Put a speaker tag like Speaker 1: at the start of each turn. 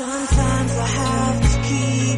Speaker 1: Sometimes I have to keep